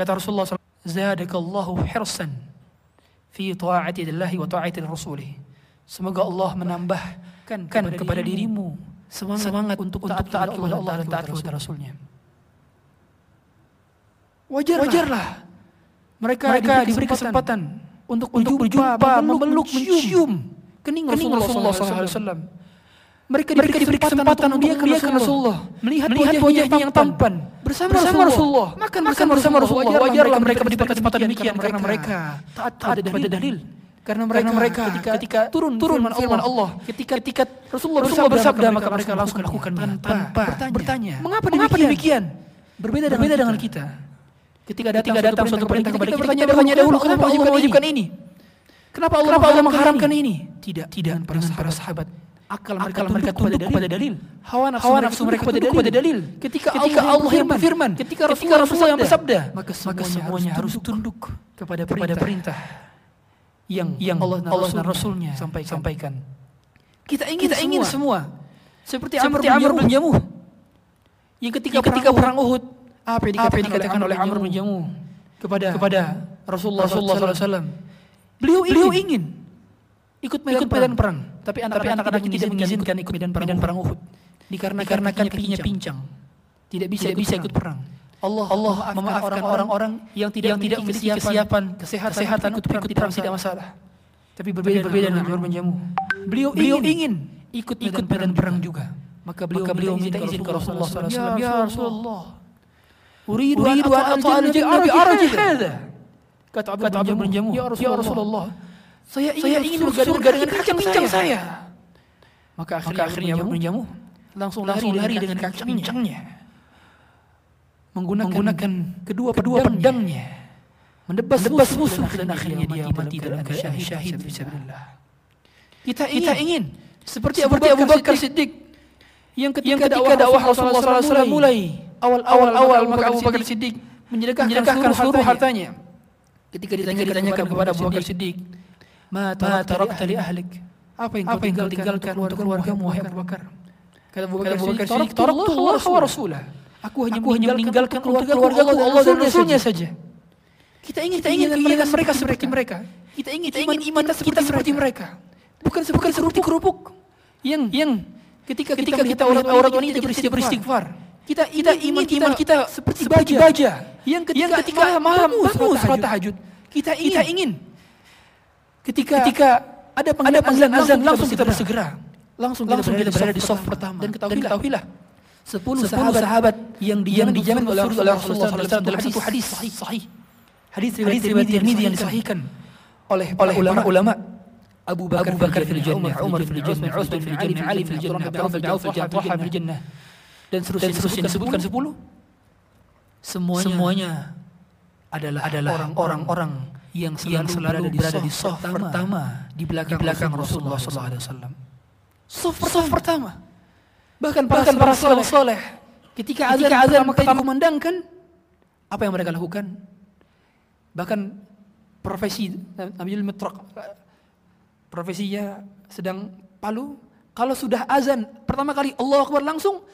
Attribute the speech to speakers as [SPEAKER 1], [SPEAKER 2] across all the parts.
[SPEAKER 1] Kata Rasulullah SAW, Zadakallahu hirsan fi ta'ati Allah wa ta'ati Rasulih. Semoga Allah menambahkan kan kepada dirimu semangat, semangat untuk taat kepada Allah, Allah dan taat kepada Rasulnya. Wajarlah, Wajarlah. Mereka, mereka diberi kesempatan untuk, untuk berjumpa, memeluk, mencium kening Rasulullah SAW. Mereka diberi, diberi kesempatan untuk melihat Rasulullah, melihat, melihat wajahnya yang tampan bersama, bersama Rasulullah. Makan, makan bersama Rasulullah. Wajarlah mereka diberi kesempatan demikian karena mereka taat pada dalil. Karena mereka, karena mereka ketika, ketika turun turun firman Allah, Allah ketika ketika Rasulullah, Rasulullah bersabda maka mereka langsung melakukan tanpa, tanpa bertanya, bertanya mengapa, mengapa demikian? Berbeda, berbeda dengan kita. Ketika datang, ketika datang suatu perintah kepada kita, kita bertanya dahulu kenapa Allah mewajibkan ini? Kenapa Allah, kenapa Allah mengharamkan ini? Tidak, tidak dengan para sahabat. Akal mereka, akal mereka tunduk kepada dalil. Hawa nafsu, Hawa nafsu mereka kepada dalil. kepada dalil. Ketika, ketika Allah yang berfirman, ketika Rasulullah, Rasulullah yang bersabda, maka semuanya, maka semuanya harus tunduk kepada perintah, kepada perintah. yang, yang Allah, Allah dan Rasulnya sampaikan. sampaikan. Kita ingin, kita ingin semua, seperti, seperti Amr bin Jamuh yang ketika, yang ketika perang Uhud. apa yang dikatakan, apa yang dikatakan oleh Amr bin Jamuh kepada kepada Rasulullah SAW. Beliau ingin, beliau ingin ikut medan, ikut medan perang, tapi anak-anak tidak mengizinkan ikut medan perang, medan perang Uhud. Dikarenakan kakinya pincang, tidak bisa tidak bisa ikut perang. Allah Allah memaafkan orang-orang yang tidak yang tidak memiliki kesiapan kesehatan, kesehatan ikut perang tidak tidak masalah. Tapi berbeda berbeda dengan bin Jamuh. Beliau beliau ingin ikut ikut medan perang juga. Maka beliau, maka beliau minta izin ke Rasulullah SAW. Ya Rasulullah, Uridu an ata'al jannah hadha. Kata Abu bin Jamuh, ya Rasulullah, saya ingin, saya ingin surga dengan kaki pincang saya. Maka akhirnya, Maka akhirnya bin Jamuh langsung lari, dengan kaki pincangnya. Menggunakan, menggunakan kedua kedua pedangnya. Mendebas musuh. dan akhirnya dia mati dalam keadaan syahid. Kita ingin, kita ingin seperti Abu Bakar Siddiq. Yang ketika, dakwah Rasulullah SAW mulai. awal-awal maka Abu Bakar Siddiq menyedekahkan seluruh hartanya. Ketika ditanya ditanyakan kepada Abu Bakar Siddiq, "Ma tarakta li ahlik?" Apa yang kau tinggal tinggalkan untuk keluargamu wahai Abu Bakar? Kata Abu Bakar Siddiq, "Taraktu Allah wa rasulah." Aku hanya meninggalkan keluarga keluarga Allah dan Rasulnya saja. Kita ingin kita ingin mereka mereka seperti mereka. Kita ingin kita ingin iman kita seperti mereka. Bukan bukan seperti kerupuk. yang yang ketika ketika kita orang-orang ini tidak beristighfar. kita kita iman kita, iman kita seperti baja, baja. Yang ketika, yang ketika malam bangun sholat tahajud. kita ingin, kita ingin ketika ketika ada panggilan, ada panggilan azan langsung kita bersegera langsung langsung kita berada di soft pertama. dan ketahuilah sepuluh sahabat, sahabat yang dijamin dijamin oleh Rasulullah SAW dalam satu hadis. sahih. Sahih. Hadis riwayat Tirmidzi yang disahihkan oleh oleh ulama-ulama Abu Bakar, Abu Bakar fil jannah, Umar fil jannah, Utsman fil jannah, Ali fil jannah, Abdurrahman fil jannah, Talha fil jannah. Dan seterusnya, dan seterusnya disebutkan sepuluh. semuanya, semuanya adalah adalah orang-orang yang selalu, yang selalu berada, berada di soft pertama, pertama di belakang, di belakang Rasulullah SAW. Soft pertama. pertama. Bahkan para, Bahkan para soleh, soleh ketika azan, ketika azan pertama kumandangkan apa yang mereka lakukan? Bahkan profesi Nabil Mitrak profesinya sedang palu kalau sudah azan pertama kali Allah Akbar langsung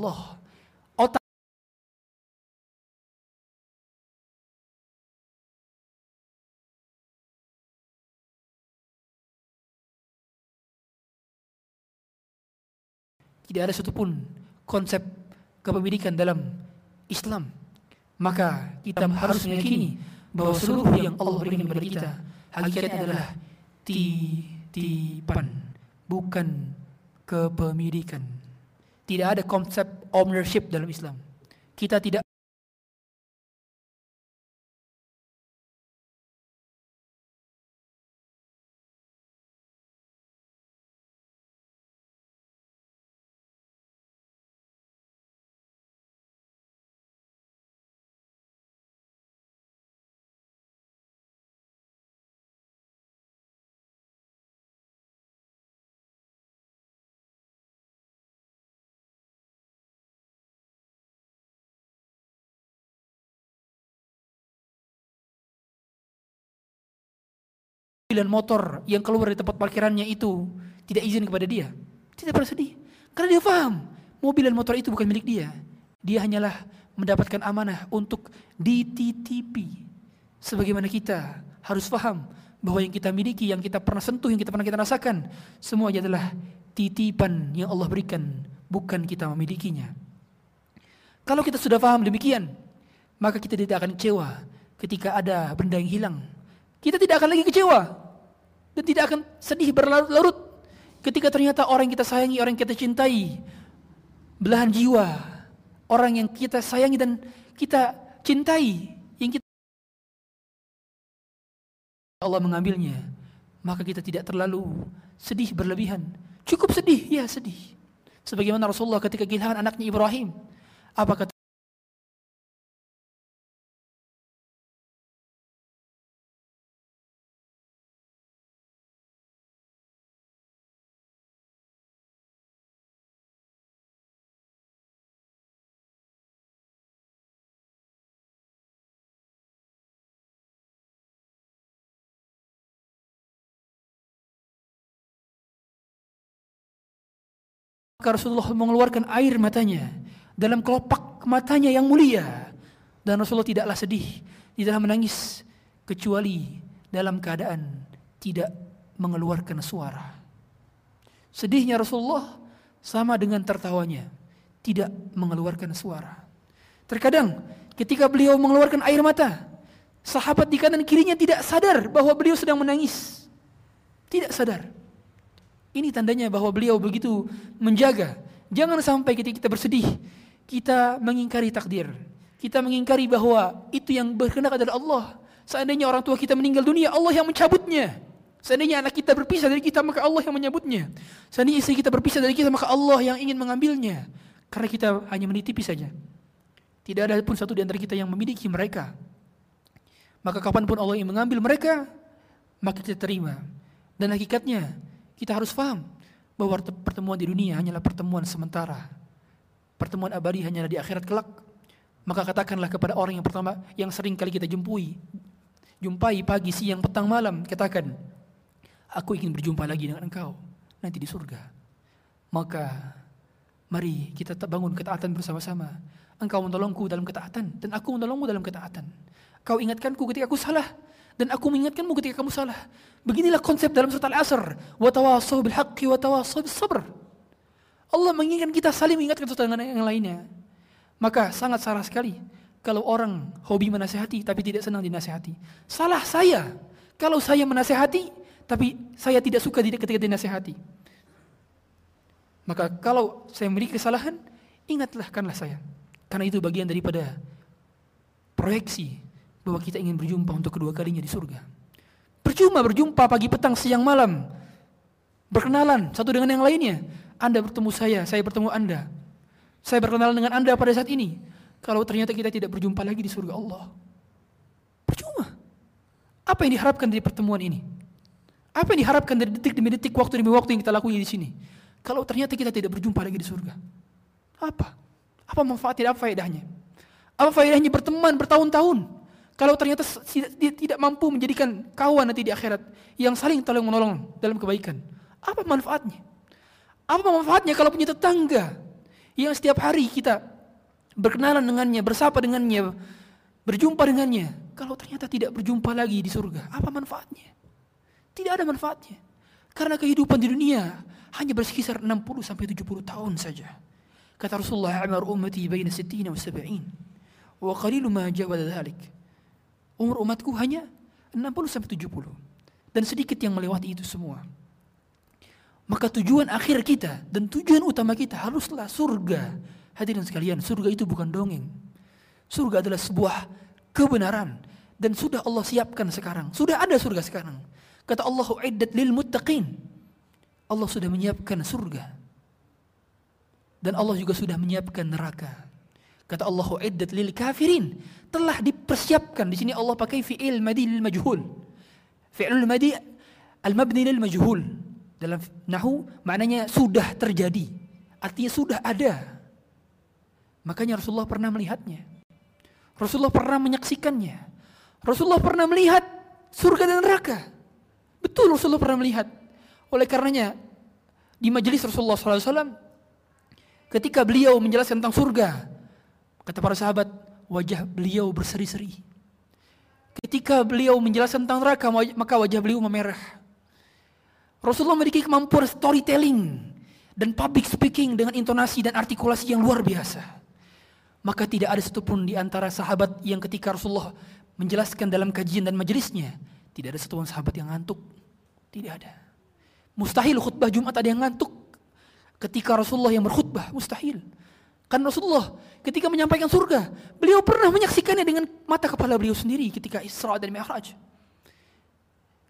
[SPEAKER 1] Allah. Otak tidak ada satupun konsep kepemilikan dalam Islam. Maka kita harus meyakini bahwa seluruh yang Allah berikan kepada kita hakikatnya adalah titipan, bukan kepemilikan. Tidak ada konsep ownership dalam Islam. Kita tidak mobil motor yang keluar dari tempat parkirannya itu tidak izin kepada dia, tidak bersedih. Karena dia paham, mobil dan motor itu bukan milik dia. Dia hanyalah mendapatkan amanah untuk dititipi. Sebagaimana kita harus paham bahwa yang kita miliki, yang kita pernah sentuh, yang kita pernah kita rasakan, semuanya adalah titipan yang Allah berikan, bukan kita memilikinya. Kalau kita sudah paham demikian, maka kita tidak akan kecewa ketika ada benda yang hilang kita tidak akan lagi kecewa dan tidak akan sedih berlarut-larut ketika ternyata orang yang kita sayangi, orang yang kita cintai, belahan jiwa, orang yang kita sayangi dan kita cintai, yang kita Allah mengambilnya, maka kita tidak terlalu sedih berlebihan. Cukup sedih, ya sedih. Sebagaimana Rasulullah ketika kehilangan anaknya Ibrahim, apa kata Maka Rasulullah mengeluarkan air matanya dalam kelopak matanya yang mulia. Dan Rasulullah tidaklah sedih, tidaklah menangis kecuali dalam keadaan tidak mengeluarkan suara. Sedihnya Rasulullah sama dengan tertawanya, tidak mengeluarkan suara. Terkadang ketika beliau mengeluarkan air mata, sahabat di kanan kirinya tidak sadar bahwa beliau sedang menangis. Tidak sadar. Ini tandanya bahwa beliau begitu menjaga. Jangan sampai ketika kita bersedih, kita mengingkari takdir. Kita mengingkari bahwa itu yang berkehendak adalah Allah. Seandainya orang tua kita meninggal dunia, Allah yang mencabutnya. Seandainya anak kita berpisah dari kita, maka Allah yang menyebutnya. Seandainya istri kita berpisah dari kita, maka Allah yang ingin mengambilnya. Karena kita hanya menitipi saja. Tidak ada pun satu di antara kita yang memiliki mereka. Maka kapan pun Allah ingin mengambil mereka, maka kita terima. Dan hakikatnya, kita harus paham bahwa pertemuan di dunia hanyalah pertemuan sementara. Pertemuan abadi hanyalah di akhirat kelak. Maka katakanlah kepada orang yang pertama yang sering kali kita jumpai, jumpai pagi, siang, petang, malam, katakan, aku ingin berjumpa lagi dengan engkau nanti di surga. Maka mari kita bangun ketaatan bersama-sama. Engkau menolongku dalam ketaatan dan aku menolongmu dalam ketaatan. Kau ingatkanku ketika aku salah dan aku mengingatkanmu ketika kamu salah. Beginilah konsep dalam surat Al-Asr. Wa bil tawassaw bis sabr. Allah mengingatkan kita saling mengingatkan satu dengan yang lainnya. Maka sangat salah sekali kalau orang hobi menasehati tapi tidak senang dinasehati. Salah saya kalau saya menasehati tapi saya tidak suka ketika dinasehati. Maka kalau saya memiliki kesalahan, ingatlah kanlah saya. Karena itu bagian daripada proyeksi bahwa kita ingin berjumpa untuk kedua kalinya di surga. Percuma berjumpa pagi, petang, siang, malam. Berkenalan satu dengan yang lainnya. Anda bertemu saya, saya bertemu Anda. Saya berkenalan dengan Anda pada saat ini. Kalau ternyata kita tidak berjumpa lagi di surga Allah. Percuma. Apa yang diharapkan dari pertemuan ini? Apa yang diharapkan dari detik demi detik, waktu demi waktu yang kita lakukan di sini? Kalau ternyata kita tidak berjumpa lagi di surga. Apa? Apa manfaatnya, apa faedahnya? Apa faedahnya berteman bertahun-tahun? Kalau ternyata dia tidak mampu menjadikan kawan nanti di akhirat yang saling tolong menolong dalam kebaikan, apa manfaatnya? Apa manfaatnya kalau punya tetangga yang setiap hari kita berkenalan dengannya, bersapa dengannya, berjumpa dengannya. Kalau ternyata tidak berjumpa lagi di surga, apa manfaatnya? Tidak ada manfaatnya. Karena kehidupan di dunia hanya berkisar 60 sampai 70 tahun saja. Kata Rasulullah, "Amar ummati baina 60 wa 70." Wa qalilu ma jawada dhalik. Umur umatku hanya 60 sampai 70 dan sedikit yang melewati itu semua. Maka tujuan akhir kita dan tujuan utama kita haruslah surga. Hadirin sekalian, surga itu bukan dongeng. Surga adalah sebuah kebenaran dan sudah Allah siapkan sekarang. Sudah ada surga sekarang. Kata Allah, "Iddat lil muttaqin." Allah sudah menyiapkan surga. Dan Allah juga sudah menyiapkan neraka. Kata Allah, "Iddat lil kafirin." Telah dipersiapkan. Di sini Allah pakai fi'il madi lil majhul. Fi'il madi al-mabni lil majhul dalam nahu maknanya sudah terjadi. Artinya sudah ada. Makanya Rasulullah pernah melihatnya. Rasulullah pernah menyaksikannya. Rasulullah pernah melihat surga dan neraka. Betul Rasulullah pernah melihat. Oleh karenanya di majelis Rasulullah SAW ketika beliau menjelaskan tentang surga, kata para sahabat, wajah beliau berseri-seri. Ketika beliau menjelaskan tentang neraka, maka wajah beliau memerah. Rasulullah memiliki kemampuan storytelling dan public speaking dengan intonasi dan artikulasi yang luar biasa. Maka tidak ada satupun di antara sahabat yang ketika Rasulullah menjelaskan dalam kajian dan majelisnya, tidak ada satupun sahabat yang ngantuk. Tidak ada. Mustahil khutbah Jumat ada yang ngantuk. Ketika Rasulullah yang berkhutbah, mustahil. Kan Rasulullah ketika menyampaikan surga, beliau pernah menyaksikannya dengan mata kepala beliau sendiri ketika Isra dan Mi'raj.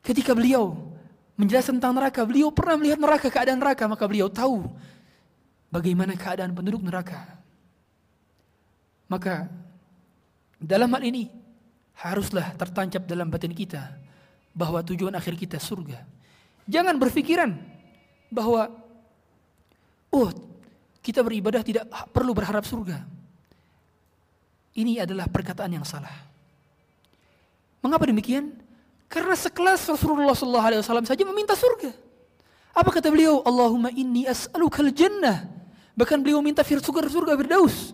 [SPEAKER 1] Ketika beliau menjelaskan tentang neraka. Beliau pernah melihat neraka, keadaan neraka, maka beliau tahu bagaimana keadaan penduduk neraka. Maka dalam hal ini haruslah tertancap dalam batin kita bahwa tujuan akhir kita surga. Jangan berpikiran bahwa oh kita beribadah tidak perlu berharap surga. Ini adalah perkataan yang salah. Mengapa demikian? Karena sekelas Rasulullah SAW saja meminta surga. Apa kata beliau? Allahumma inni as'alukal jannah. Bahkan beliau minta surga, surga Firdaus.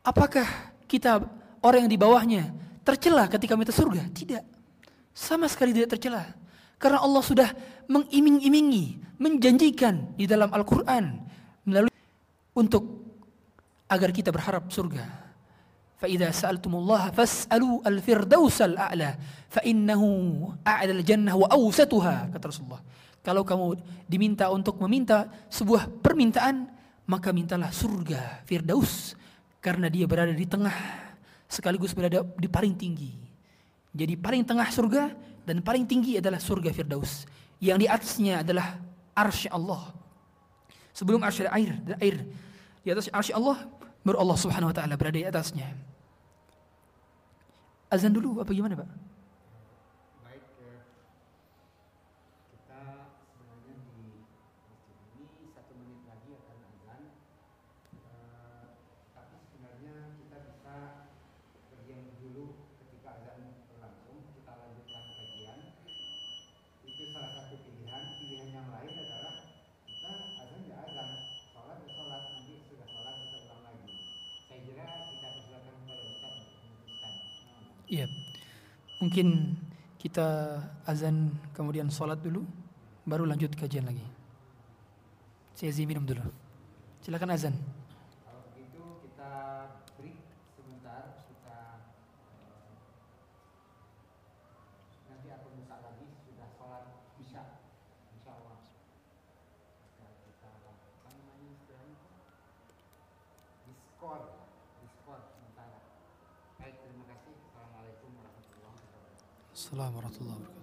[SPEAKER 1] Apakah kita orang yang di bawahnya tercela ketika minta surga? Tidak. Sama sekali tidak tercela. Karena Allah sudah mengiming-imingi, menjanjikan di dalam Al-Quran untuk agar kita berharap surga. فإذا سألتم الله فاسألوا الفردوس الأعلى فإنه أعلى الجنة وأوسطها kata Rasulullah. Kalau kamu diminta untuk meminta sebuah permintaan, maka mintalah surga Firdaus karena dia berada di tengah sekaligus berada di paling tinggi. Jadi paling tengah surga dan paling tinggi adalah surga Firdaus. Yang di atasnya adalah arsy Allah. Sebelum arsy air, air di atas arsy Allah baru Allah Subhanahu wa taala berada di atasnya. Azan dulu apa gimana Pak?
[SPEAKER 2] Baik, ya. kita sebenarnya di masjid ini satu menit lagi akan azan. Uh, tapi sebenarnya kita bisa berdiam dulu ketika azan berlangsung. Kita lanjutkan kajian. Itu salah satu pilihan. Pilihan yang lain adalah kita azan ya azan, sholat ya sholat. Nanti sudah sholat kita ulang lagi. Saya kira kita persilakan kepada Ustaz untuk memutuskan.
[SPEAKER 1] Iya. Mungkin kita azan kemudian sholat dulu, baru lanjut kajian lagi. Saya izin minum dulu. Silakan azan.
[SPEAKER 2] Kalau begitu kita break sebentar, kita eh, nanti akan buka lagi sudah sholat isya, insya Allah. Kita, kita apa namanya istilahnya? Diskor, diskor sementara. Baik,